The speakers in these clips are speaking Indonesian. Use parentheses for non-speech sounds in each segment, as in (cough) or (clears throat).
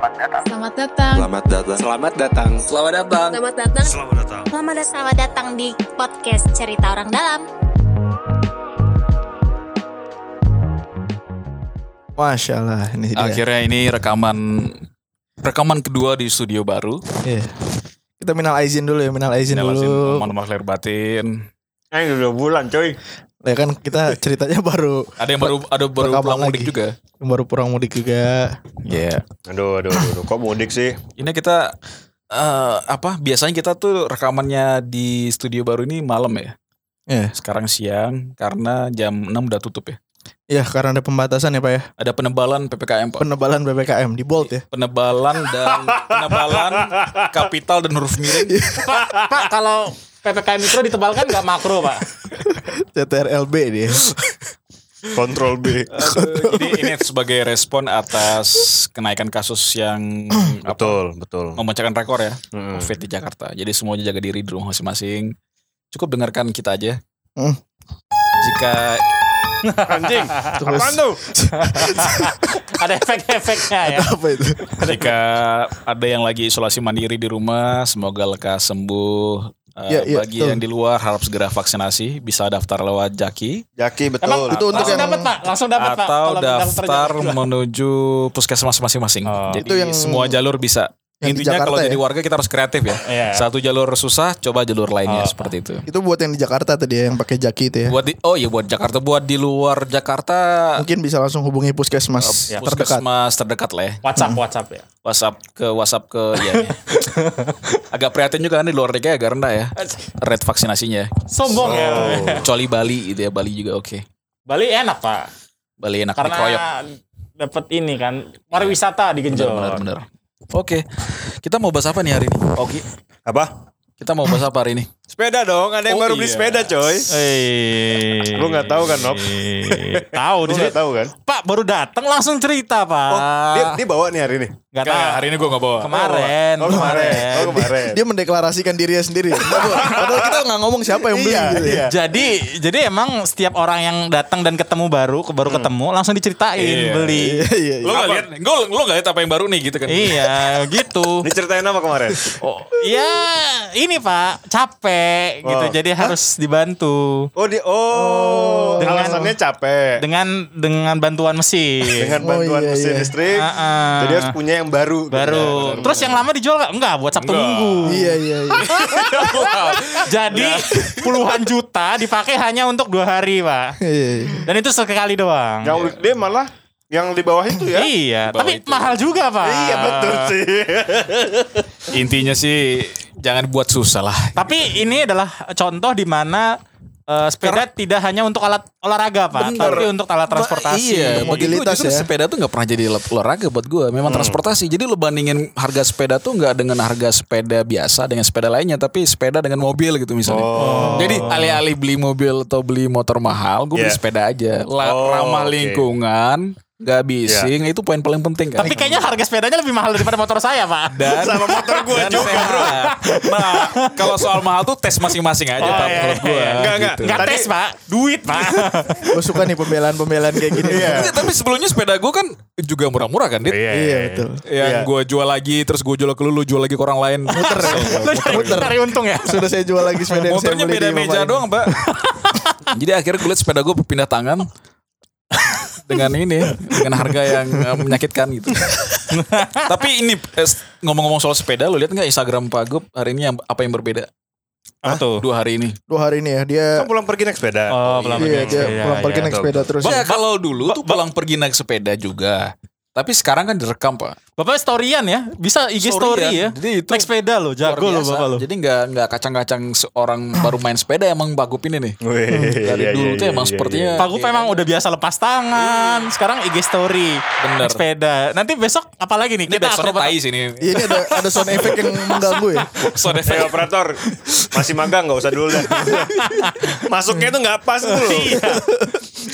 Selamat datang. Selamat datang. Selamat datang. Selamat datang. Selamat datang. Selamat datang. Selamat datang. Selamat datang. Selamat datang di podcast Cerita Orang Dalam. Masya Allah ini dia. Akhirnya ini rekaman rekaman kedua di studio baru. Iya. Kita minal aizin dulu ya, minal aizin Nyalasin dulu. Mohon maaf lahir batin. Eh udah bulan coy. Ya kan kita ceritanya baru (laughs) Ada yang baru ada baru pulang mudik lagi. juga. baru pulang mudik juga. Iya. Aduh, aduh, aduh, aduh. Kok mudik sih? Ini kita eh apa? Biasanya kita tuh rekamannya di studio baru ini malam ya. Iya. Sekarang siang karena jam 6 udah tutup ya. Ya karena ada pembatasan ya Pak ya. Ada penebalan PPKM, Pak. Penebalan PPKM di bold ya. Penebalan dan penebalan (laughs) kapital dan huruf miring. Pak kalau PPKM Mikro ditebalkan nggak makro Pak? (laughs) CTRLB dia. (laughs) Kontrol B. Aduh, Jadi ini sebagai respon atas kenaikan kasus yang (clears throat) apa, Betul, betul. memecahkan rekor ya Mm-mm. COVID di Jakarta. Jadi semuanya jaga diri di rumah masing-masing. Cukup dengarkan kita aja. Hmm. Jika (laughs) Anjing. Terus Apaan tuh? Ada efek-efeknya ya. apa itu? jika ada yang lagi isolasi mandiri di rumah, semoga lekas sembuh. Eh, Ya, ya, bagi betul. yang di luar harap segera vaksinasi, bisa daftar lewat Jaki Jaki betul. Emang Itu untuk langsung yang- dapat Pak, langsung dapat Pak. atau daftar menuju puskesmas masing-masing. Oh. Jadi Itu yang- semua jalur bisa. Yang Intinya kalau Jakarta jadi ya? warga kita harus kreatif ya. Iya. Satu jalur susah, coba jalur lainnya Oh. seperti itu. Itu buat yang di Jakarta tadi ya, yang pakai jaki itu ya. Buat di, oh iya buat Jakarta, buat di luar Jakarta Mungkin bisa langsung hubungi puskesmas ya, terdekat. puskesmas terdekat lah ya. WhatsApp WhatsApp ya. WhatsApp ke WhatsApp ke ya. ya. (laughs) Agak prihatin juga kan di luar DKI agak rendah ya. Rate vaksinasinya. Sombong ya. Kecuali Bali gitu ya, Bali juga oke. Bali enak Pak. Bali enak Karena dikeroyok. dapat ini kan pariwisata di Genjot. Benar, benar, benar. Oke, kita mau bahas apa nih hari ini? Oke, Apa? kita mau bahas apa hari ini? Sepeda dong. Ada yang Oh, baru beli iya. sepeda coy. Eh, Lu nggak tahu kan, Nop? (laughs) tahu Lu di nggak tahu kan? Pak baru datang langsung cerita Pak. Oh, dia, dia bawa nih hari ini. Nggak Nggak, tahu. hari ini gue gak bawa. Kemarin, Oh kemarin. Oh kemarin. Dia mendeklarasikan dirinya sendiri. Padahal kita nggak ngomong siapa yang beli Iya, gitu ya. iya. Jadi jadi emang setiap orang yang datang dan ketemu baru baru ketemu langsung diceritain Iya. beli. Iya, iya, Lo iya. gak lihat? Gue lo gak lihat apa yang baru nih gitu kan? iya, gitu. Diceritain apa kemarin? (laughs) Oh, iya, ini Pak, capek gitu. Oh. Jadi harus dibantu Oh di oh, Dengan- alasannya capek. dengan dengan bantuan mesin. Dengan Oh, bantuan iya, mesin iya. listrik. Ah, ah. Jadi harus punya yang baru. baru. Benar, Terus yang lama dijual nggak? Enggak, buat Sabtu Enggak. Minggu. Iya, iya, iya. (laughs) Jadi puluhan juta dipakai hanya untuk dua hari, Pak. Iya, iya. Dan itu sekali doang. Yang dia malah yang di bawah itu ya. Iya, tapi itu. mahal juga, Pak. Iya betul sih. Intinya sih jangan buat susah lah. Tapi ini adalah contoh di mana eh, sepeda tidak hanya untuk alat olahraga, Pak, Bener. tapi untuk alat transportasi. Iya, bagi gue justru ya. sepeda tuh nggak pernah jadi alat olahraga buat gue. Memang transportasi. Jadi lo bandingin harga sepeda tuh nggak dengan harga sepeda biasa dengan sepeda lainnya, tapi sepeda dengan mobil gitu misalnya. Jadi alih-alih beli mobil atau beli motor mahal, gue beli Yeah. sepeda aja. La- Oh, ramah oke. lingkungan, nggak bising, itu poin paling penting kan. Tapi kayaknya harga sepedanya lebih mahal daripada motor saya, Pak. dan Sama motor gue juga bro. Nah, kalau soal mahal tuh tes masing-masing aja, Oh, Pak, iya, menurut gue. iya. Enggak, enggak. gitu. Enggak tes, Pak. Duit, Pak. (laughs) Gue suka nih pembelaan-pembelaan kayak gini. Iya, Enggak, tapi sebelumnya sepeda gue kan juga murah-murah kan, Dit? iya betul. Yang Iya. gue jual lagi, terus gue jual ke lu, lu jual lagi ke orang lain. Muter ya? Lu cari, cari untung ya. Sudah saya jual lagi sepeda yang saya Motornya beli beda meja doang, Mbak. (laughs) Jadi akhirnya gue liat sepeda gue pindah tangan dengan ini dengan harga yang eh, menyakitkan gitu. (laughs) Tapi ini eh, ngomong-ngomong soal sepeda, lo lihat nggak Instagram Pak Gup hari ini yang, apa yang berbeda Apa tuh? dua hari ini? Dua hari ini ya dia Kan pulang pergi naik sepeda. Oh, pelan iya dia pulang pergi naik sepeda terus. Ya kalau dulu tuh pulang pergi naik sepeda juga. Tapi sekarang kan direkam Pak. Bapak storyan ya? Bisa IG story Storyan. ya? Jadi itu Naik sepeda lo, Luar jago lo biasa. Bapak lo. Jadi nggak nggak kacang-kacang seorang baru main sepeda emang Pak Gup ini nih. Wih, Dari iya, dulu iya, tuh emang iya, sepertinya Pak Gup emang udah biasa lepas tangan. Sekarang IG story. Bener. Naik sepeda. Nanti besok apa lagi nih? ini backsoundnya akrobat- tai sih ini. Iya, ini ada ada sound effect yang mengganggu ya. Sound iya. effect. Eh, operator masih magang nggak usah dulu. (laughs) Masuknya tuh nggak pas tuh loh.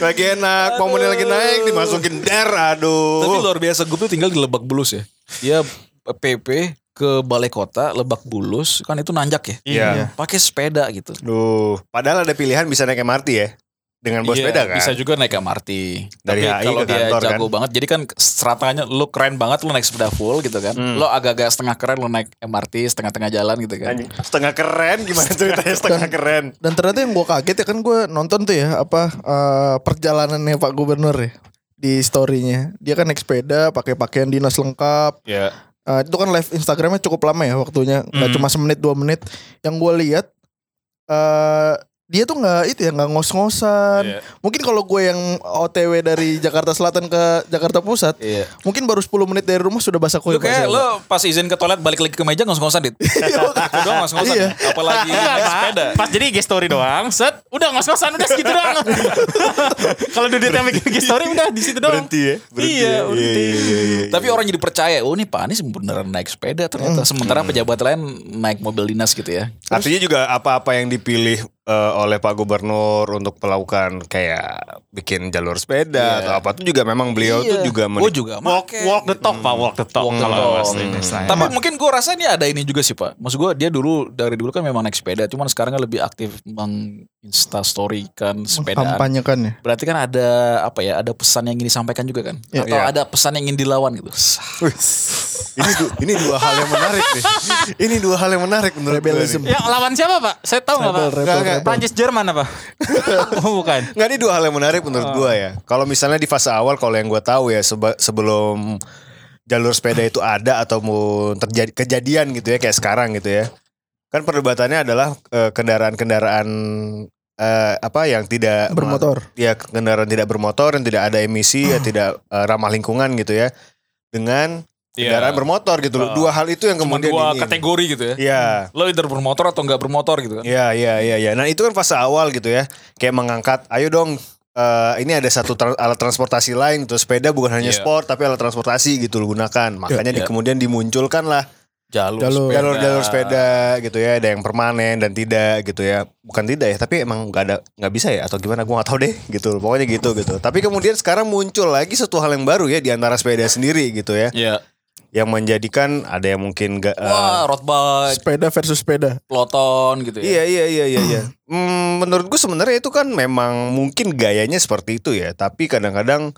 Lagi enak, momennya lagi naik dimasukin der, aduh. Tapi luar biasa gue tuh tinggal di Lebak Bulus ya. Dia PP ke Balai Kota Lebak Bulus kan itu nanjak ya. Iya. Pakai sepeda gitu. Duh, padahal ada pilihan bisa naik MRT ya. Dengan bawa Iya, sepeda kan. Bisa juga naik MRT. Dari Tapi HI kalau ke dia kantor, jago kan? banget, jadi kan stratanya lu keren banget lu naik sepeda full gitu kan. Hmm. Lo agak-agak setengah keren lu naik MRT setengah-tengah jalan gitu kan. Anjing, Setengah keren gimana ceritanya (laughs) setengah keren. Dan ternyata yang gue kaget ya kan gue nonton tuh ya apa eh, perjalanannya Pak Gubernur ya di storynya. Dia kan naik sepeda, pakai pakaian dinas lengkap. Ya. Eh, itu kan live Instagramnya cukup lama ya waktunya, nggak Hmm. cuma semenit dua menit. Yang gue lihat eh dia tuh nggak itu ya nggak ngos-ngosan. Iya. Mungkin kalau gue yang OTW dari Jakarta Selatan ke Jakarta Pusat, Iya. mungkin baru 10 menit dari rumah sudah basah Lu kuyup. kayak lo pas izin ke toilet balik lagi ke meja ngos-ngosan dit. (laughs) Itu doang ngos-ngosan. Iya. Apalagi naik sepeda. Pas jadi IG story doang, set, udah ngos-ngosan udah segitu doang. (laughs) Kalau Dudit yang bikin story udah di situ doang. Berhenti ya. Berhenti Iya, ya. berhenti. Iya, iya, iya, iya. Tapi orang jadi percaya, oh ini Pak Anies beneran naik sepeda ternyata. Sementara pejabat lain naik mobil dinas gitu ya. Artinya juga apa-apa yang dipilih eh, oleh Pak Gubernur untuk melakukan kayak bikin jalur sepeda Iya. atau apa itu juga memang beliau tuh Iya. juga Gue menik- juga Walk, make. walk the talk, Pak, walk the talk. Walk the Kalau talk. bahasa Indonesia. Tapi mungkin gue rasa ini ada ini juga sih Pak. Maksud gue dia dulu dari dulu kan memang naik sepeda, cuman sekarang kan lebih aktif menginstastory kan sepedaan. Kampanyekan ya. Berarti kan ada apa ya? Ada pesan yang ingin disampaikan juga kan? Iya. Atau Iya. ada pesan yang ingin dilawan gitu? ini du- ini dua hal yang menarik nih. Ini dua hal yang menarik menurut gue. Yang lawan siapa, Pak? Saya tahu nggak, Pak? Rebel, rebel, Rebel. Prancis Jerman apa? (laughs) oh, bukan. Nggak ini dua hal yang menarik menurut gua ya. Kalau misalnya di fase awal kalau yang gua tahu ya seba- sebelum jalur sepeda itu ada atau mau terjadi kejadian gitu ya kayak sekarang gitu ya. Kan perdebatannya adalah eh, kendaraan-kendaraan eh, apa yang tidak Bermotor. ya kendaraan tidak bermotor yang tidak ada emisi ya (clears throat) tidak eh, ramah lingkungan gitu ya. Dengan kendaraan bermotor gitu loh. Oh. Dua hal itu yang Cuma kemudian dua ini. kategori gitu ya. Iya. Lo either bermotor atau nggak bermotor gitu kan? Iya iya iya iya. Nah itu kan fase awal gitu ya. Kayak mengangkat, ayo dong. eh, ini ada satu tra- alat transportasi lain gitu. Sepeda bukan hanya Iya. sport tapi alat transportasi gitu lo gunakan. Makanya di- Iya. kemudian dimunculkan lah Jalur, Jalur. sepeda. jalur-jalur sepeda gitu ya. Ada yang permanen dan tidak gitu ya. Bukan tidak ya, tapi emang nggak ada nggak bisa ya atau gimana? Gua nggak tahu deh gitu. Pokoknya gitu gitu. Tapi kemudian sekarang muncul lagi satu hal yang baru ya di antara sepeda sendiri gitu ya. Iya. Yang menjadikan ada yang mungkin gak, Wah, road bike, Sepeda versus sepeda. peloton gitu Iya ya. iya iya iya iya. (clears throat) Hmm, menurut gue sebenarnya itu kan memang mungkin gayanya seperti itu ya, tapi kadang-kadang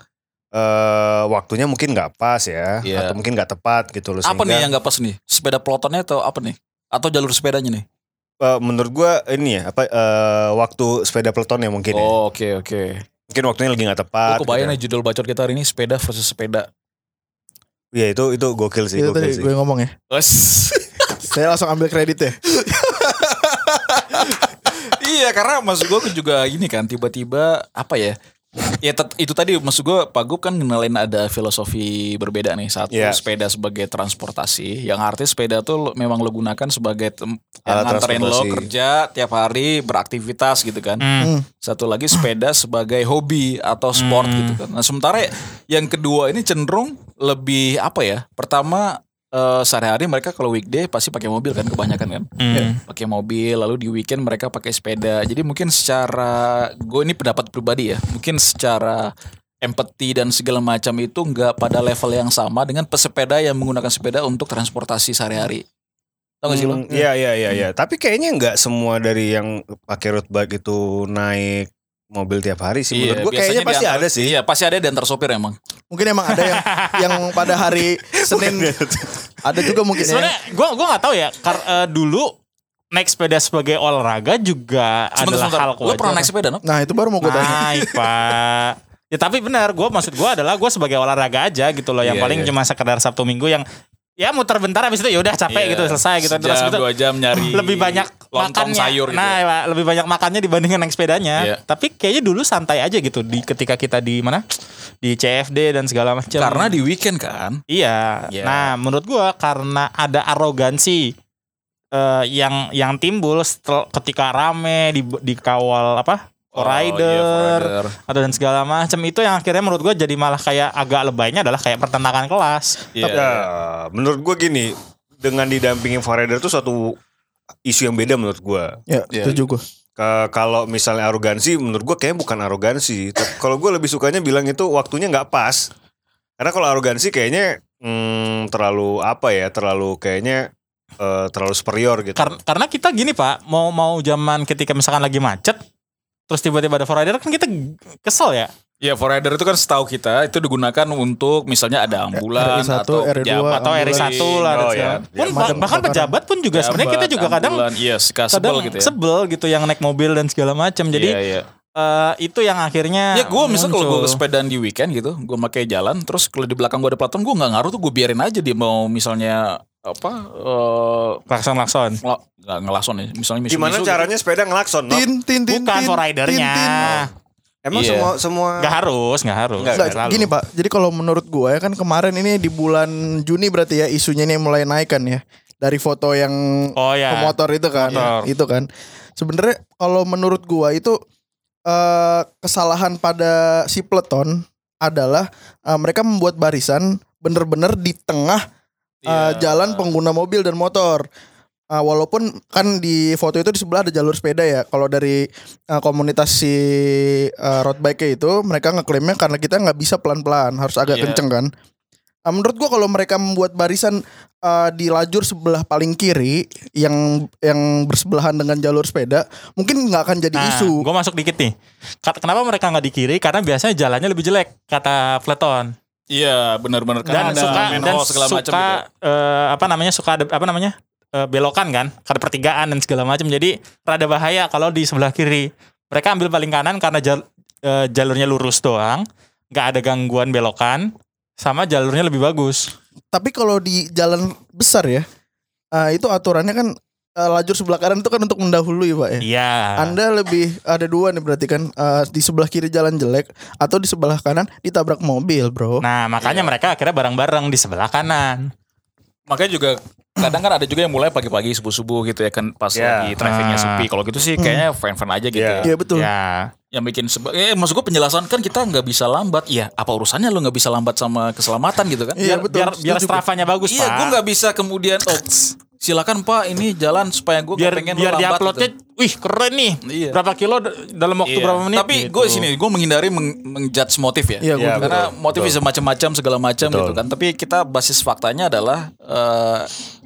eh waktunya mungkin nggak pas ya, Iya. atau mungkin nggak tepat gitu loh. Apa sehingga, nih yang nggak pas nih? Sepeda pelotonnya atau apa nih? Atau jalur sepedanya nih? eh, menurut gue ini ya apa eh, waktu sepeda peloton ya mungkin ya. Oh, oke oke. Mungkin waktunya lagi nggak tepat. Gue kebayang gitu judul bacot kita hari ini sepeda versus sepeda. Ya. Iya itu itu gokil sih, Itu gokil tadi sih. gue ngomong ya. Wes. (laughs) Saya langsung ambil kredit ya. (laughs) iya karena maksud gue juga ini kan tiba-tiba apa ya? Ya itu tadi maksud gue Pak Gup kan ngenalin ada filosofi berbeda nih satu Iya. sepeda sebagai transportasi yang arti sepeda tuh lo- memang lo gunakan sebagai yang Alat nganterin lo kerja tiap hari beraktivitas gitu kan Hmm. satu lagi sepeda sebagai hobi atau sport Hmm. gitu kan nah sementara yang kedua ini cenderung lebih apa ya pertama eh, sehari-hari mereka kalau weekday pasti pakai mobil kan kebanyakan kan Hmm. pakai mobil lalu di weekend mereka pakai sepeda jadi mungkin secara gue ini pendapat pribadi ya mungkin secara empati dan segala macam itu nggak pada level yang sama dengan pesepeda yang menggunakan sepeda untuk transportasi sehari-hari Tahu gak sih lo? Hmm, Iya iya iya iya. Tapi kayaknya nggak semua dari yang pakai road bike itu naik mobil tiap hari sih. Menurut gue kayaknya pasti antar- ada sih. Iya, pasti ada di antar sopir emang. Mungkin emang ada yang (laughs) yang pada hari Senin ada juga mungkin ya. Sebenarnya gue gua nggak tahu ya. Kar, eh, dulu naik sepeda sebagai olahraga juga Sebentar, adalah sebentar. hal Lo pernah kewajaran. naik sepeda, no? Nah, itu baru mau gue tanya. Naik pak. Ya tapi benar, gue maksud gue adalah gue sebagai olahraga aja gitu loh. Yang Iya, paling iya. cuma sekedar Sabtu Minggu yang ya muter bentar habis itu ya udah capek Iya. gitu selesai gitu. Terus Sejam, gitu dua jam nyari (laughs) lebih banyak makannya. sayur gitu. Nah, ya. Pak, lebih banyak makannya dibandingkan naik sepedanya. Iya. Tapi kayaknya dulu santai aja gitu di ketika kita di mana? Di CFD dan segala macam. Karena di weekend kan. Iya. Iya. Nah, menurut gua karena ada arogansi eh, yang yang timbul setel, ketika rame di dikawal apa? Oh, rider iya, rider. atau dan segala macam itu yang akhirnya menurut gua jadi malah kayak agak lebaynya adalah kayak pertentangan kelas. Iya. Ya, menurut gue gini, dengan didampingin foreider itu suatu isu yang beda menurut gue. Ya, Iya. setuju gue. Ke- kalau misalnya arogansi, menurut gue kayaknya bukan arogansi. Tapi kalau gue lebih sukanya bilang itu waktunya nggak pas. Karena kalau arogansi kayaknya hmm, terlalu apa ya, terlalu kayaknya eh, terlalu superior gitu. Kar- karena kita gini Pak, mau mau zaman ketika misalkan lagi macet terus tiba-tiba ada rider kan kita kesel ya. Ya, for rider itu kan setahu kita itu digunakan untuk misalnya ada ambulan RI1, atau RI2, pejabat Atau Ambulan. RI1 lah Oh, ya. Pun Pemadam bahkan pejabat pun juga sebenarnya kita juga kadang ambulan, iya, suka kadang sebel gitu ya. sebel gitu yang naik mobil dan segala macam. Jadi Iya, iya. eh, itu yang akhirnya Ya gue misal kalau gue sepedaan di weekend gitu, gue pakai jalan, terus kalau di belakang gue ada pelaton, gue nggak ngaruh tuh gue biarin aja dia mau misalnya apa eh klakson-klakson. ngel- nggak ngelason ya, misalnya misu Gimana caranya sepeda ngelakson? Nob? Tin tin tin. Bukan tin, for ridernya. tin, tin. Emang Iya. semua semua Nggak harus, nggak harus. Nggak, Nggak, selalu. gini Pak, jadi kalau menurut gua ya kan kemarin ini di bulan Juni berarti ya isunya ini mulai naik kan ya dari foto yang Oh ya. pemotor itu kan, Motor. itu kan. Sebenarnya kalau menurut gua itu eh, kesalahan pada si peleton adalah eh, mereka membuat barisan bener-bener di tengah eh, Iya. jalan pengguna mobil dan motor. Eh, walaupun kan di foto itu di sebelah ada jalur sepeda ya. Kalau dari eh, komunitas si eh, road bike itu mereka ngeklaimnya karena kita nggak bisa pelan-pelan, harus agak Iya. kenceng kan. Eh, menurut gua kalau mereka membuat barisan eh, di lajur sebelah paling kiri yang yang bersebelahan dengan jalur sepeda, mungkin nggak akan jadi Nah, isu. gue masuk dikit nih. Kenapa mereka nggak di kiri? Karena biasanya jalannya lebih jelek kata Fleton. Iya benar-benar Dan karena ada suka dan segala suka macam gitu. eh, apa namanya suka ada apa namanya eh, belokan kan, ada pertigaan dan segala macam. Jadi rada bahaya kalau di sebelah kiri. Mereka ambil paling kanan karena jal- eh, jalurnya lurus doang, nggak ada gangguan belokan, sama jalurnya lebih bagus. Tapi kalau di jalan besar ya, eh, itu aturannya kan eh, lajur sebelah kanan itu kan untuk mendahului pak ya. Iya. Anda lebih ada dua nih berarti kan eh, di sebelah kiri jalan jelek atau di sebelah kanan ditabrak mobil bro. Nah makanya Iya. mereka akhirnya bareng-bareng di sebelah kanan. Makanya juga kadang kan ada juga yang mulai pagi-pagi subuh-subuh gitu ya kan pas Ya. lagi trafficnya Ah. sepi. Kalau gitu sih kayaknya fan-fan aja gitu. Ya. ya. Iya betul. Ya. Yang bikin seba- eh maksud gue penjelasan kan kita nggak bisa lambat. Iya, apa urusannya lu nggak bisa lambat sama keselamatan gitu kan? Iya, Biar, betul. biar, biar strafanya bagus Iya, pak. gue nggak bisa kemudian oh silakan Pak ini jalan supaya gue biar pengen biar lambat diuploadnya, gitu. wih keren nih. Iya. Berapa kilo dalam waktu Iya. berapa menit? Tapi gitu. gue sini gue menghindari meng- mengjudge motif ya. Iya, gua Iya. Karena Betul, motif bisa macam-macam segala macam gitu kan. Tapi kita basis faktanya adalah eh,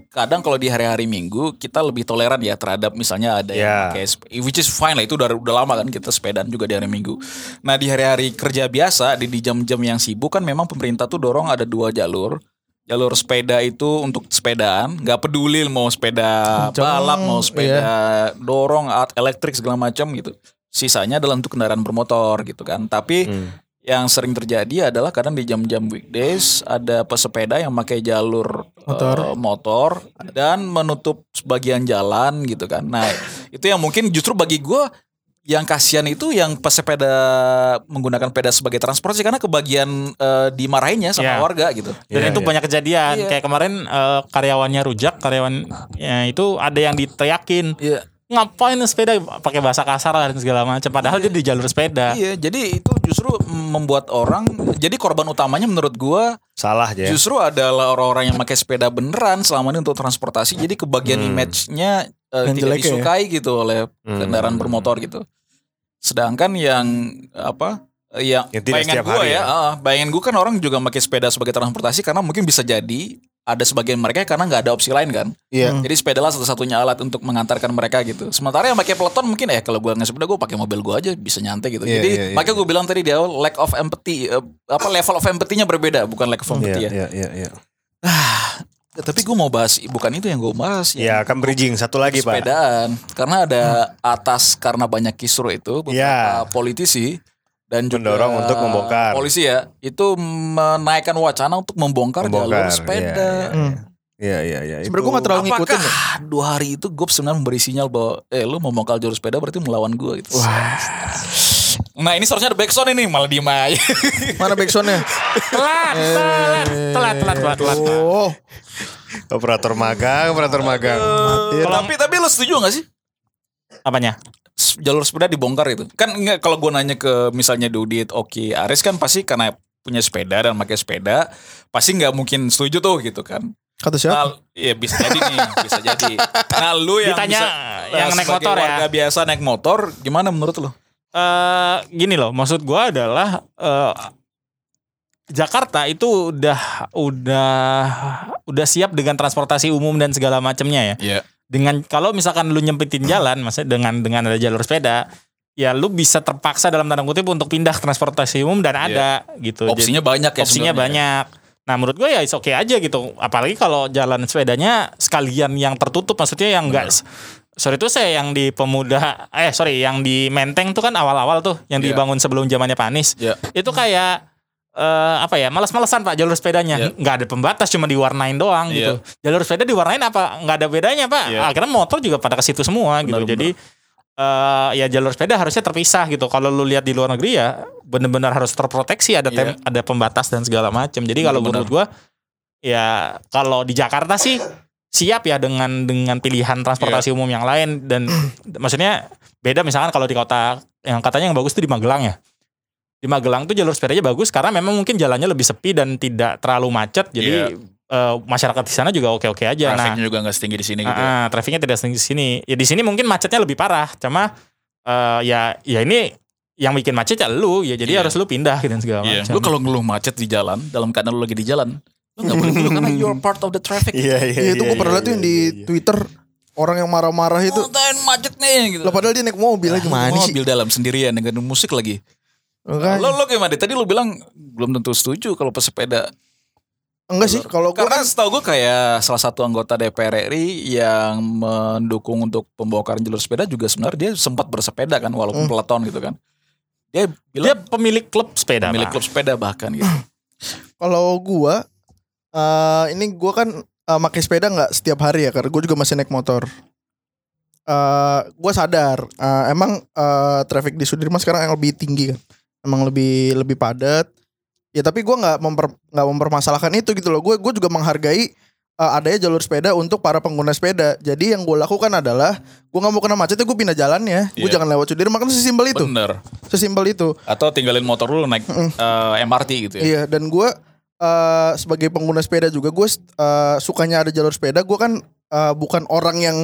kadang kalau di hari-hari Minggu kita lebih toleran ya terhadap misalnya ada Ya. yang pakai sep- which is fine lah itu udah udah lama kan kita sepedaan juga di hari Minggu. Nah, di hari-hari kerja biasa di jam-jam yang sibuk kan memang pemerintah tuh dorong ada dua jalur. Jalur sepeda itu untuk sepedaan, nggak peduli mau sepeda balap, mau sepeda dorong, alat elektrik segala macam gitu. Sisanya adalah untuk kendaraan bermotor gitu kan. Tapi yang sering terjadi adalah kadang di jam-jam weekdays ada pesepeda yang pakai jalur Motor. eh, motor dan menutup sebagian jalan gitu kan. Nah, itu yang mungkin justru bagi gue yang kasihan itu yang pesepeda menggunakan sepeda sebagai transportasi karena kebagian eh, dimarahinnya sama Iya. warga gitu. Dan Iya, itu iya. banyak kejadian. Iya. Kayak kemarin eh, karyawannya rujak, karyawan ya, itu ada yang diteriakin. Iya. Ngapain sepeda pakai bahasa kasar dan segala macam. Padahal dia di jalur sepeda. Iya, jadi itu justru membuat orang jadi korban utamanya menurut gua salah aja. ya. Justru adalah orang-orang yang pakai sepeda beneran selama ini untuk transportasi. Jadi kebagian Hmm. image-nya eh, Yang tidak jelek ya? disukai gitu oleh Hmm. kendaraan bermotor gitu. Sedangkan yang apa? eh, Yang, Yang tidak bayangan hari ya, ya. ah, bayangan gua kan orang juga pakai sepeda sebagai transportasi karena mungkin bisa jadi ada sebagian mereka karena nggak ada opsi lain kan. Iya. Jadi sepeda lah satu-satunya alat untuk mengantarkan mereka gitu. Sementara yang pakai peloton mungkin eh kalau gua nggak sepeda gua pakai mobil gua aja bisa nyantai gitu. Iya, Jadi iya, iya. makanya gua bilang tadi di awal lack of empathy eh, apa level of empathy-nya berbeda bukan lack of empathy ya. iya, iya, iya. Ya, tapi gue mau bahas bukan itu yang gue bahas Ya, kan bridging satu lagi, Pak. sepedaan karena ada atas karena banyak kisru itu beberapa Ya. politisi dan juga Mendorong untuk membongkar. polisi ya itu menaikkan wacana untuk membongkar, Membongkar, jalur sepeda. Iya, iya, iya. Sebenarnya gue gak terlalu ngikutin. Apakah ya. dua hari itu gue sebenarnya memberi sinyal bahwa eh lu membongkar jalur sepeda berarti melawan gue gitu. Nah ini seharusnya ada backsound ini malah diem aja. Mana backsoundnya? Telat, telat, telat, telat, telat, telat. Oh, Operator magang, operator magang. Kalau tapi tapi lu setuju gak sih? Apanya? jalur sepeda dibongkar itu kan nggak kalau gue nanya ke misalnya Dudit Oki Aris kan pasti karena punya sepeda dan pakai sepeda pasti nggak mungkin setuju tuh gitu kan kata siapa? nah ya bisa jadi nih bisa jadi nah lu yang Ditanya bisa, yang eh, naik motor ya. warga biasa naik motor gimana menurut lu eh gini loh, maksud gua adalah eh, Jakarta itu udah udah udah siap dengan transportasi umum dan segala macamnya ya. Iya Dengan kalau misalkan lu nyempitin jalan, maksudnya dengan dengan ada jalur sepeda, ya lu bisa terpaksa dalam tanda kutip untuk pindah transportasi umum dan ada gitu. Jadi- Opsinya banyak ya opsinya sebenarnya. banyak. Nah menurut gue ya oke aja gitu. Apalagi kalau jalan sepedanya sekalian yang tertutup, maksudnya yang enggak. Sorry itu saya yang di pemuda, eh sorry yang di Menteng tuh kan awal-awal tuh yang Iya. dibangun sebelum zamannya Pak Anies. Iya. Itu kayak eh, apa ya malas-malasan pak jalur sepedanya Iya. nggak ada pembatas cuma diwarnain doang Iya. gitu jalur sepeda diwarnain apa nggak ada bedanya pak Iya. akhirnya motor juga pada ke situ semua gitu Benar, jadi eh, ya jalur sepeda harusnya terpisah gitu kalau lu lihat di luar negeri ya benar-benar harus terproteksi ada tem- ada pembatas dan segala macam jadi kalau menurut gua ya kalau di Jakarta sih siap ya dengan dengan pilihan transportasi umum yang lain dan (clears throat) maksudnya beda misalkan kalau di kota yang katanya yang bagus tuh di Magelang ya di Magelang tuh jalur sepedanya bagus karena memang mungkin jalannya lebih sepi dan tidak terlalu macet jadi eh, masyarakat di sana juga oke-oke aja nah Trafiknya juga nggak setinggi di sini gitu. ya. Ah, ah, trafficnya tidak setinggi di sini. Ya di sini mungkin macetnya lebih parah. Cuma eh, ya ya ini yang bikin macet ya lu ya jadi Iya. harus lu pindah gitu segala Iya. macam. Lu kalau ngeluh macet di jalan, dalam keadaan lu lagi di jalan, lu nggak boleh ngeluh karena you're part of the traffic. Iya iya. Iya itu gue pernah lihat tuh yang di Twitter orang yang marah-marah itu. Oh, macet nih gitu. Lah padahal dia naik mobil lagi gimana sih? Mobil dalam sendirian dengan musik lagi. Makanya. Lo lo gimana? Tadi lu bilang belum tentu setuju kalau pesepeda. Enggak sih kalau gue Karena kan setahu gue kayak salah satu anggota DPR RI yang mendukung untuk pembongkaran jalur sepeda juga sebenarnya dia sempat bersepeda kan walaupun peleton gitu kan. Dia Dia bilang pemilik klub sepeda. pemilik Pak. klub sepeda bahkan gitu. (clears throat) kalau gua eh ini gua kan eh, pakai sepeda nggak setiap hari ya karena gue juga masih naik motor. eh gue sadar eh, emang eh, traffic di Sudirman sekarang yang lebih tinggi kan, emang lebih lebih padat. Ya tapi gua nggak memper nggak mempermasalahkan itu gitu loh. Gue gue juga menghargai eh, adanya jalur sepeda untuk para pengguna sepeda. Jadi yang gue lakukan adalah gue nggak mau kena macet, gue pindah jalannya. Gue Iya. jangan lewat Sudirman kan sesimpel itu, Bener. sesimpel itu. Atau tinggalin motor lu naik eh, MRT gitu ya. Iya dan gue eh sebagai pengguna sepeda juga gue eh, sukanya ada jalur sepeda. Gue kan eh, bukan orang yang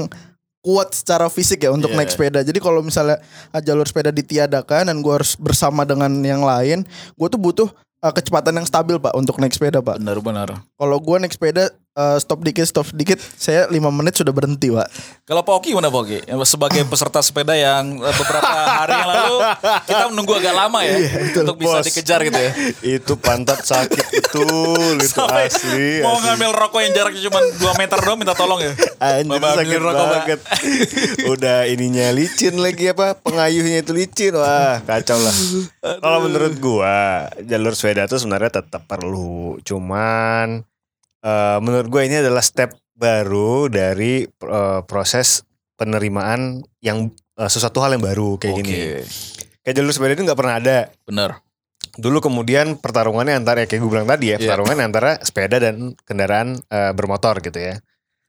kuat secara fisik ya untuk Iya. naik sepeda. Jadi kalau misalnya eh, jalur sepeda ditiadakan dan gue harus bersama dengan yang lain, gue tuh butuh eh, kecepatan yang stabil pak untuk naik sepeda pak. Bener bener. Kalau gue naik sepeda eh, stop dikit stop dikit, saya lima menit sudah berhenti pak. Kalau Poki gimana Poki? Sebagai peserta sepeda yang eh, beberapa hari yang lalu kita menunggu agak lama ya untuk bisa Bos. dikejar gitu ya. Itu pantat sakit betul itu Sampai asli. mau asli. ngambil rokok yang jaraknya cuma 2 meter doang minta tolong ya. Anjir Mama sakit rokok, Pak. banget. Udah ininya licin lagi apa pengayuhnya itu licin. Wah kacau lah. Kalau menurut gua jalur sepeda tuh sebenarnya tetap perlu. Cuman eh, menurut gua ini adalah step baru dari eh, proses penerimaan yang eh, sesuatu hal yang baru kayak Oke. gini. Kayak jalur sepeda itu nggak pernah ada. Bener. Dulu kemudian pertarungannya antara ya kayak gue bilang tadi ya, Iya. pertarungan antara sepeda dan kendaraan eh, bermotor gitu ya.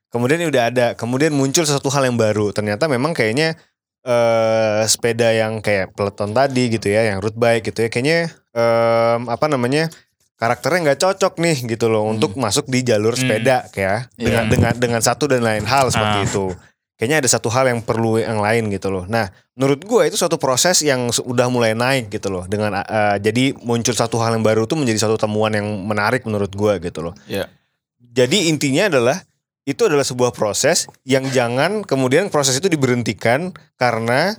Kemudian ini udah ada, kemudian muncul sesuatu hal yang baru. Ternyata memang kayaknya eh sepeda yang kayak peloton tadi gitu ya, yang road bike gitu ya, kayaknya em, apa namanya? Karakternya nggak cocok nih gitu loh untuk masuk di jalur Hmm. sepeda kayak dengan Iya. dengan dengan satu dan lain hal seperti Ah. itu. Kayaknya ada satu hal yang perlu yang lain gitu loh. Nah, menurut gue itu suatu proses yang su- udah mulai naik gitu loh. Dengan uh, jadi muncul satu hal yang baru tuh menjadi satu temuan yang menarik menurut gue gitu loh. Iya. Jadi intinya adalah itu adalah sebuah proses yang jangan kemudian proses itu diberhentikan karena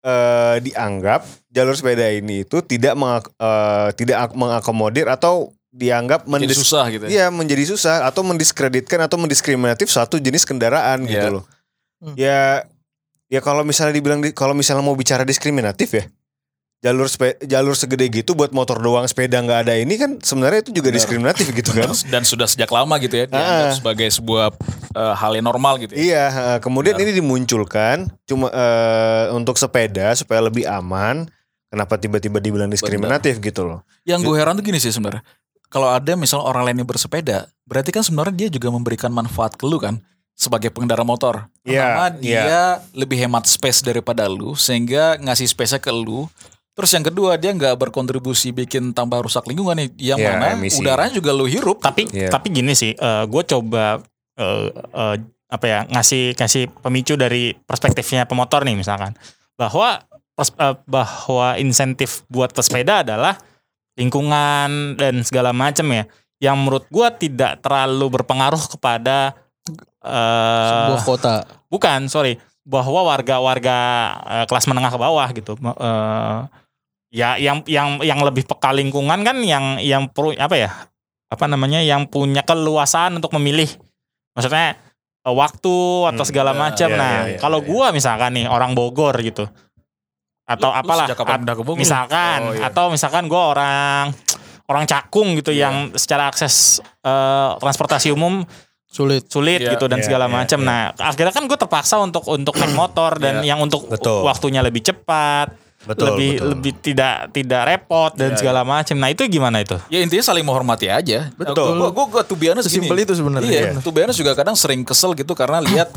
eh, dianggap jalur sepeda ini itu tidak mengak- eh, tidak ak- mengakomodir atau dianggap Jadi mendis- susah gitu ya. Iya menjadi susah atau mendiskreditkan atau mendiskriminatif suatu jenis kendaraan gitu Iya. loh. Ya ya kalau misalnya dibilang di- kalau misalnya mau bicara diskriminatif ya jalur spe, jalur segede gitu buat motor doang sepeda nggak ada ini kan sebenarnya itu juga Benar. diskriminatif gitu kan. (laughs) Dan sudah sejak lama gitu ya dianggap Ah. sebagai sebuah eh, hal yang normal gitu ya. Iya, eh, kemudian Benar. ini dimunculkan cuma eh, untuk sepeda supaya lebih aman. Kenapa tiba-tiba dibilang diskriminatif gitu loh? Yang gue heran tuh gini sih sebenarnya. Kalau ada misalnya orang lain yang bersepeda, berarti kan sebenarnya dia juga memberikan manfaat ke lu kan sebagai pengendara motor. Pertama Iya, dia lebih hemat space daripada lu sehingga ngasih space-nya ke lu. Terus yang kedua dia nggak berkontribusi bikin tambah rusak lingkungan nih, yang Iya, mana emisi. udaranya juga lu hirup. Tapi Iya. tapi gini sih, gue coba eh, eh, apa ya ngasih kasih pemicu dari perspektifnya pemotor nih misalkan. Bahwa pers- eh, bahwa insentif buat pesepeda adalah lingkungan dan segala macam ya yang menurut gue tidak terlalu berpengaruh kepada eh Sebuah kota. bukan sorry. Bahwa warga-warga eh, kelas menengah ke bawah gitu. Eh, ya yang yang yang lebih peka lingkungan kan yang yang perlu apa ya apa namanya yang punya keluasan untuk memilih maksudnya eh, waktu atau Hmm, segala ya, macam ya, nah ya, kalau gua misalkan nih orang Bogor gitu atau Lu- apalah at- pindah ke Bogor? misalkan Oh, iya. atau misalkan gua orang orang cakung gitu Iya. yang secara akses eh, transportasi umum Sulit. sulit Iya, gitu dan iya, segala iya, macam. iya. Nah, akhirnya kan gue terpaksa untuk untuk naik motor dan Iya. yang untuk Betul. waktunya lebih cepat, Betul, lebih betul. lebih tidak tidak repot dan Iya, segala macam. Nah, itu gimana itu? Ya intinya saling menghormati aja. Betul. Gue gue gue tuh biasa Sesimpel itu sebenarnya. Iya, tuh biasa juga kadang sering kesel gitu karena lihat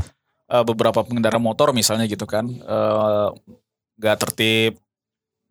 eh, beberapa pengendara motor misalnya gitu kan eh, nggak tertib,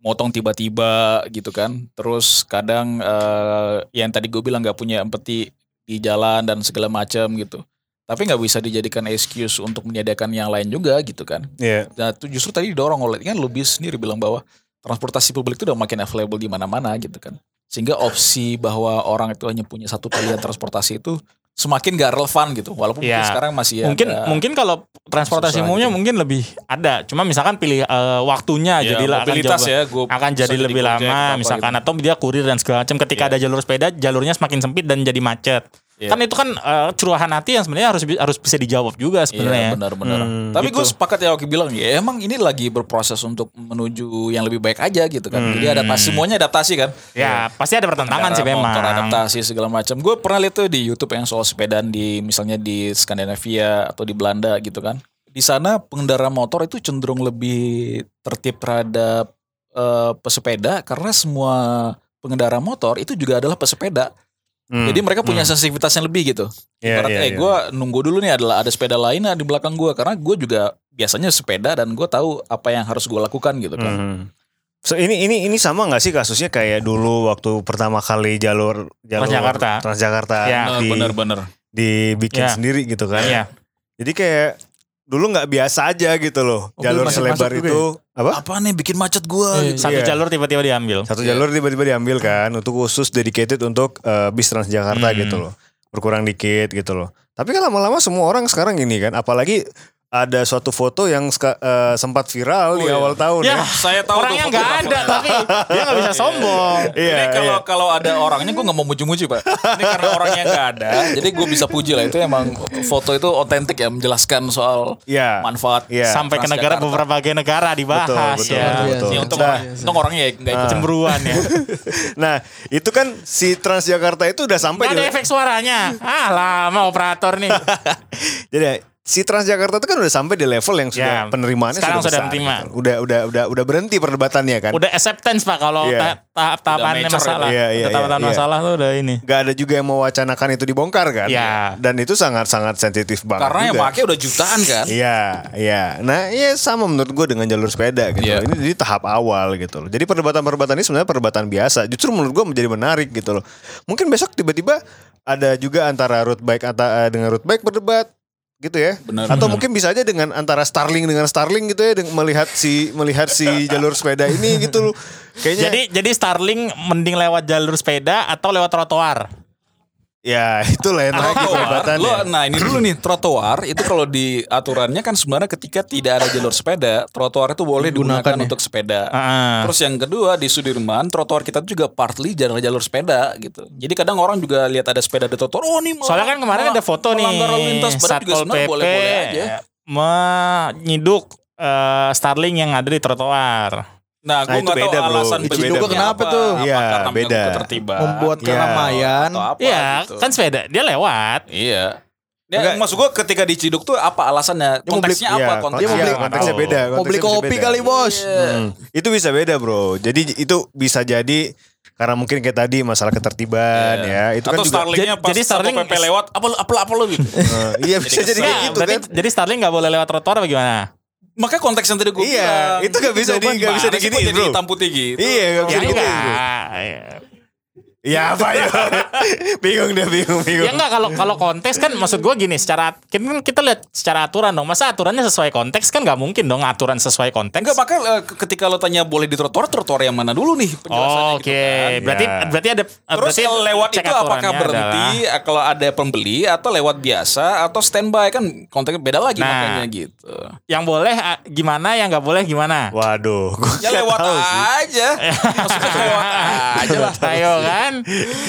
motong tiba-tiba gitu kan. Terus kadang eh, yang tadi gue bilang nggak punya empati di jalan dan segala macam gitu. Tapi nggak bisa dijadikan excuse untuk menyediakan yang lain juga gitu kan. Iya. Nah, itu justru tadi didorong oleh kan lebih sendiri bilang bahwa transportasi publik itu udah makin available di mana-mana gitu kan. Sehingga opsi bahwa orang itu hanya punya satu pilihan transportasi itu semakin gak relevan gitu. Walaupun mungkin sekarang masih mungkin ada mungkin kalau transportasi susah umumnya gitu. mungkin lebih ada. Cuma misalkan pilih eh, waktunya ya, jadi akan jauh- ya gua akan jadi lebih lama misalkan gitu. atau dia kurir dan segala macam ketika Iya. ada jalur sepeda jalurnya semakin sempit dan jadi macet Iya. kan itu kan eh, curahan hati yang sebenarnya harus harus bisa dijawab juga Iya sebenarnya benar-benar. Hmm, Tapi gue gitu. sepakat ya Oki bilang ya emang ini lagi berproses untuk menuju yang lebih baik aja gitu kan. Jadi adaptasi semuanya adaptasi kan. ya pasti ada pertentangan sih memang adaptasi segala macam. Gue pernah lihat tuh di YouTube yang soal sepedaan di misalnya di Skandinavia atau di Belanda gitu kan. Di sana pengendara motor itu cenderung lebih tertib terhadap eh, pesepeda karena semua pengendara motor itu juga adalah pesepeda. Hmm, Jadi mereka punya hmm. sensitivitas yang lebih gitu. Iya, Ibarat, iya, eh iya. gue nunggu dulu nih adalah ada sepeda lain di belakang gue karena gue juga biasanya sepeda dan gue tahu apa yang harus gue lakukan gitu kan. Hmm. So ini ini ini sama nggak sih kasusnya kayak dulu waktu pertama kali jalur jalur Transjakarta. Transjakarta Ya. di, Bener-bener. dibikin Ya. sendiri gitu kan. Iya. Jadi kayak dulu nggak biasa aja gitu loh. Oh, jalur masuk- selebar itu apa? Apa nih bikin macet gue Iya, gitu. Satu Iya. jalur tiba-tiba diambil. Satu Iya. jalur tiba-tiba diambil kan untuk khusus dedicated untuk eh, bis Transjakarta Hmm. gitu loh. Berkurang dikit gitu loh. Tapi kan lama-lama semua orang sekarang ini kan apalagi ada suatu foto yang ska- eh, sempat viral di Oh, iya. awal tahun ya. Ya, Saya tahu orangnya tuh nggak ada tapi (laughs) dia nggak bisa sombong. Iya, ini kalau iya. kalau ada orangnya gue nggak mau muji-muji pak. Ini karena orangnya nggak ada, jadi gue bisa puji lah itu emang foto itu otentik ya menjelaskan soal Iya. manfaat Iya. Sampai ke negara Transjakarta. beberapa bagian negara dibahas betul, ya. betul, betul. Ini untung, Nah, untung orangnya ya nggak ikut Cemburuan ya. (laughs) Nah, itu kan si Transjakarta itu udah sampai Gak ada di- efek suaranya. Ah lama operator nih. (laughs) Jadi si Transjakarta itu kan udah sampai di level yang sudah Ya, penerimaannya sekarang sudah besar, menerima. gitu. Udah udah udah udah berhenti perdebatannya kan. Udah acceptance pak kalau Iya. ta- tahap-tahapannya Udah mature, masalah. iya, iya, Udah tahapan iya, iya. masalah tuh udah ini. Gak ada juga yang mewacanakan itu dibongkar kan. Iya. Dan itu sangat-sangat sensitif banget Karena yang juga. pakai udah jutaan kan. Iya, iya. Nah, iya sama menurut gue dengan jalur sepeda gitu. Iya. loh. Ini jadi tahap awal gitu loh. Jadi perdebatan-perdebatan ini sebenarnya perdebatan biasa. Justru menurut gue menjadi menarik gitu loh. Mungkin besok tiba-tiba ada juga antara road bike antara dengan road bike berdebat gitu ya. Benar, Atau benar. mungkin bisa aja dengan antara Starling dengan Starling gitu ya dengan melihat si melihat si (laughs) jalur sepeda ini gitu loh. Kayaknya Jadi jadi Starling mending lewat jalur sepeda atau lewat trotoar. Ya (laughs) itu lain lagi Trotoar, perdebatannya. lo, nah ini dulu nih trotoar itu kalau di aturannya kan sebenarnya ketika tidak ada jalur sepeda, trotoar itu boleh Digunakan digunakan ya. untuk sepeda. Ah. Terus yang kedua di Sudirman trotoar kita juga partly jalur jalur sepeda gitu. Jadi kadang orang juga lihat ada sepeda di trotoar, oh nih Soalnya kan kemarin ada foto nih melanggar lalu lintas Satpol sebenarnya PP boleh-boleh aja. menyiduk eh, Starling yang ada di trotoar. Nah, Nah, gue nggak tahu beda, alasan beda, bro. Kenapa tuh? Apa Iya, karena beda. Membuat Iya. keramaian. Iya, gitu. kan sepeda dia lewat. Iya. Ya, Enggak. maksud gue ketika diciduk tuh apa alasannya? Dia mau beli- Konteksnya Iya, apa? konteks- Konteksnya iya, nggak konteksnya tahu. beda. Mau beli konteksnya bisa kopi beda. kali bos. Iya. Hmm, itu bisa beda bro. Jadi itu bisa jadi karena mungkin kayak tadi masalah ketertiban ya. Itu Atau kan juga. Starlingnya Jadi- pas jadi Starling- PP lewat apa apa apa lu gitu. Eh, (laughs) iya bisa jadi kayak Nggak, gitu kan. Jadi Starling nggak boleh lewat trotoar apa Makanya konteks yang tadi gue Iya, bilang. itu nggak bisa di- nggak bisa jadi bro. hitam putih gitu. Iya, nggak bisa Ya. (laughs) Ya apa ya? bingung dia bingung bingung. Ya enggak kalau kalau konteks kan maksud gua gini secara kan kita lihat secara aturan dong. Masa aturannya sesuai konteks kan nggak mungkin dong aturan sesuai konteks. Enggak, maka eh, ketika lo tanya boleh di trotoar, trotoar yang mana dulu nih penjelasannya Oh, gitu Oke, kan. berarti Ya. berarti ada Terus berarti lewat itu apakah berhenti adalah- eh, kalau ada pembeli atau lewat biasa atau standby kan konteksnya beda lagi Nah. makanya gitu. yang boleh gimana, yang nggak boleh gimana? Waduh, Ya lewat aja. (laughs) Maksudnya lewat aja lah. Ayo kan?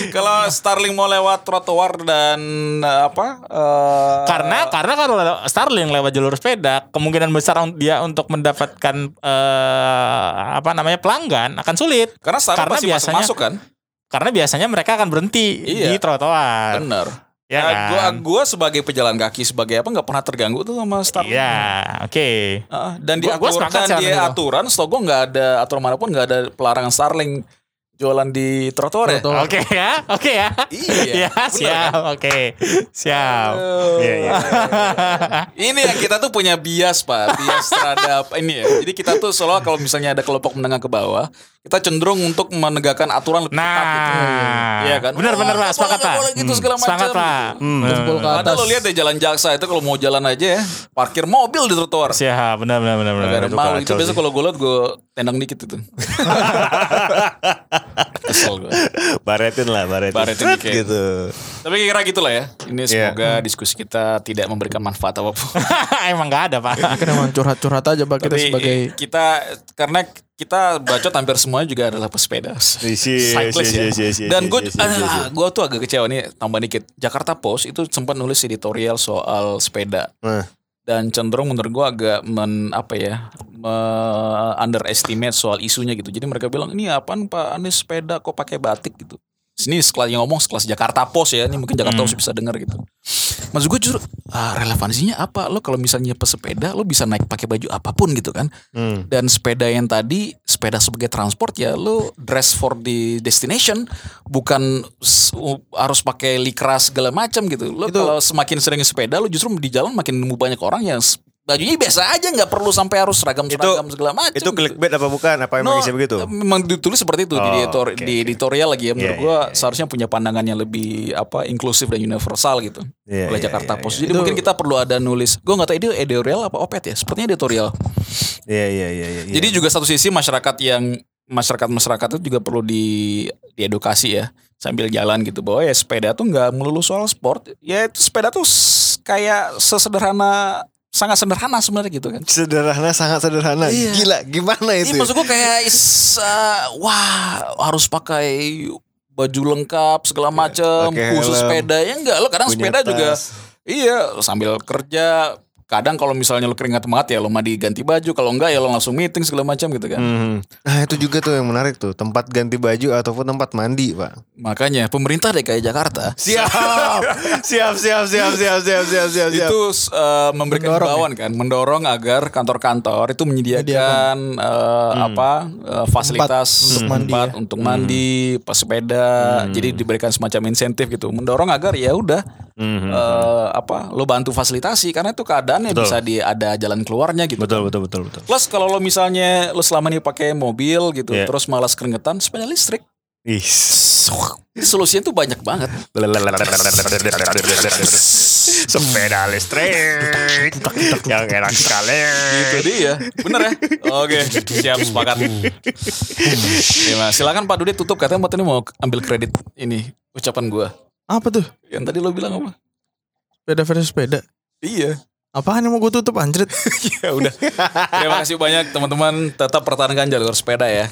Kalau Starling mau lewat trotoar dan eh, apa? eh, karena karena kalau Starling lewat jalur sepeda, kemungkinan besar dia untuk mendapatkan eh, apa namanya pelanggan akan sulit. karena Starling karena pasti biasanya- masuk kan? Karena biasanya mereka akan berhenti Iya. di trotoar. Bener. Ya Nah, gua kan? gua sebagai pejalan kaki sebagai apa nggak pernah terganggu tuh sama Starling. Iya, oke. Heeh, dan di Gua- gua dan di aturan setahu gue nggak ada aturan mana pun nggak ada pelarangan Starling jualan di trotoar ya. Oke ya, oke ya. Iya, Ya, bener siap. Oke. Siap. Iya, iya. (laughs) Ini yang kita tuh punya bias pak, bias terhadap ini ya. Jadi kita tuh selalu kalau misalnya ada kelompok menengah ke bawah, kita cenderung untuk menegakkan aturan lebih ketat gitu. Nah, Iya kan? Benar benar Oh, Pak, nggak sepakat Pak. boleh gitu segala macam. Sepakat Pak. gitu. Hmm. Ada lo lihat deh jalan jaksa itu kalau mau jalan aja ya, parkir mobil di trotoar. Siap, benar benar benar benar. Gak ada itu malu itu biasa sih. kalau gue liat gue tendang dikit itu. (laughs) Kesel gue. Baretin lah, baretin. Baretin dikit. gitu. Tapi kira gitu lah ya. Ini Iya. semoga diskusi kita tidak memberikan manfaat apa pun. (laughs) Emang nggak ada Pak. Kan emang curhat-curhat aja Pak kita Tapi sebagai kita karena kita bacot hampir semuanya juga adalah pesepeda. Cyclist ya. Dan gue gue tuh agak kecewa nih tambah dikit. Jakarta Post itu sempat nulis editorial soal sepeda Nah. dan cenderung menurut gue agak men apa ya me- underestimate soal isunya gitu. Jadi mereka bilang ini apaan Pak Anies sepeda kok pakai batik gitu. Ini sekelas yang ngomong sekelas Jakarta Post ya. Ini mungkin Jakarta Post bisa dengar gitu. Maksud gue justru ah, relevansinya apa? Lo kalau misalnya pesepeda lo bisa naik pakai baju apa pun gitu kan. Hmm. Dan sepeda yang tadi sepeda sebagai transport ya lo dress for the destination bukan harus pakai likra segala macam gitu. Lo kalau semakin sering sepeda lo justru di jalan makin nemu banyak orang yang bajunya biasa aja nggak perlu sampai harus seragam-seragam segala macam. Itu gitu. clickbait apa bukan? Apa emang No, isi begitu? Memang ditulis seperti itu di, Oh, editor- oke, di editorial lagi ya. Menurut Iya, gua iya. seharusnya punya pandangan yang lebih apa inklusif dan universal gitu. Iya, oleh iya, Jakarta iya, Post. iya. Jadi mungkin kita perlu ada nulis. Gue nggak tahu itu editorial apa opet ya. Sepertinya editorial. Iya, iya, iya, iya. Jadi juga satu sisi masyarakat yang masyarakat masyarakat itu juga perlu di diedukasi ya sambil jalan gitu bahwa ya sepeda tuh nggak melulu soal sport. Ya itu sepeda tuh kayak sesederhana sangat sederhana sebenarnya gitu kan. sederhana sangat sederhana. Iya. Gila, gimana Ini itu? maksud gue kayak is, uh, wah harus pakai baju lengkap segala macam pakai khusus helm. sepeda ya enggak lo kadang Punya sepeda juga tas. iya sambil kerja kadang kalau misalnya lo keringat banget ya lo mandi ganti baju. Kalau enggak ya lo langsung meeting segala macam gitu kan. Hmm. Nah itu juga tuh yang menarik tuh. Tempat ganti baju ataupun tempat mandi pak. makanya pemerintah DKI Jakarta. Siap, (laughs) siap, siap, siap, siap, siap, siap, siap, siap. itu uh, memberikan Mendorong himbauan kan. Mendorong agar kantor-kantor itu menyediakan uh, apa uh, fasilitas untuk mandi tempat ya. untuk mandi pesepeda. Jadi diberikan semacam insentif gitu. Mendorong agar ya udah Mhm. eh, apa lo bantu fasilitasi karena itu keadaannya Betul. bisa di ada jalan keluarnya gitu betul, betul, betul, betul. plus kalau lo misalnya lo selama ini pakai mobil gitu Iya. terus malas keringetan sepeda listrik Ih. solusinya tuh banyak banget Sepeda listrik yang enak sekali. itu dia bener ya oke siap sepakat Gimana? silakan Pak Dude tutup katanya Mbak tadi mau ambil kredit ini ucapan gua apa tuh? yang tadi lo bilang apa Sepeda versus sepeda. iya Apaan yang mau gue tutup anjrit? (laughs) ya udah terima kasih banyak teman-teman tetap pertahankan jalur sepeda ya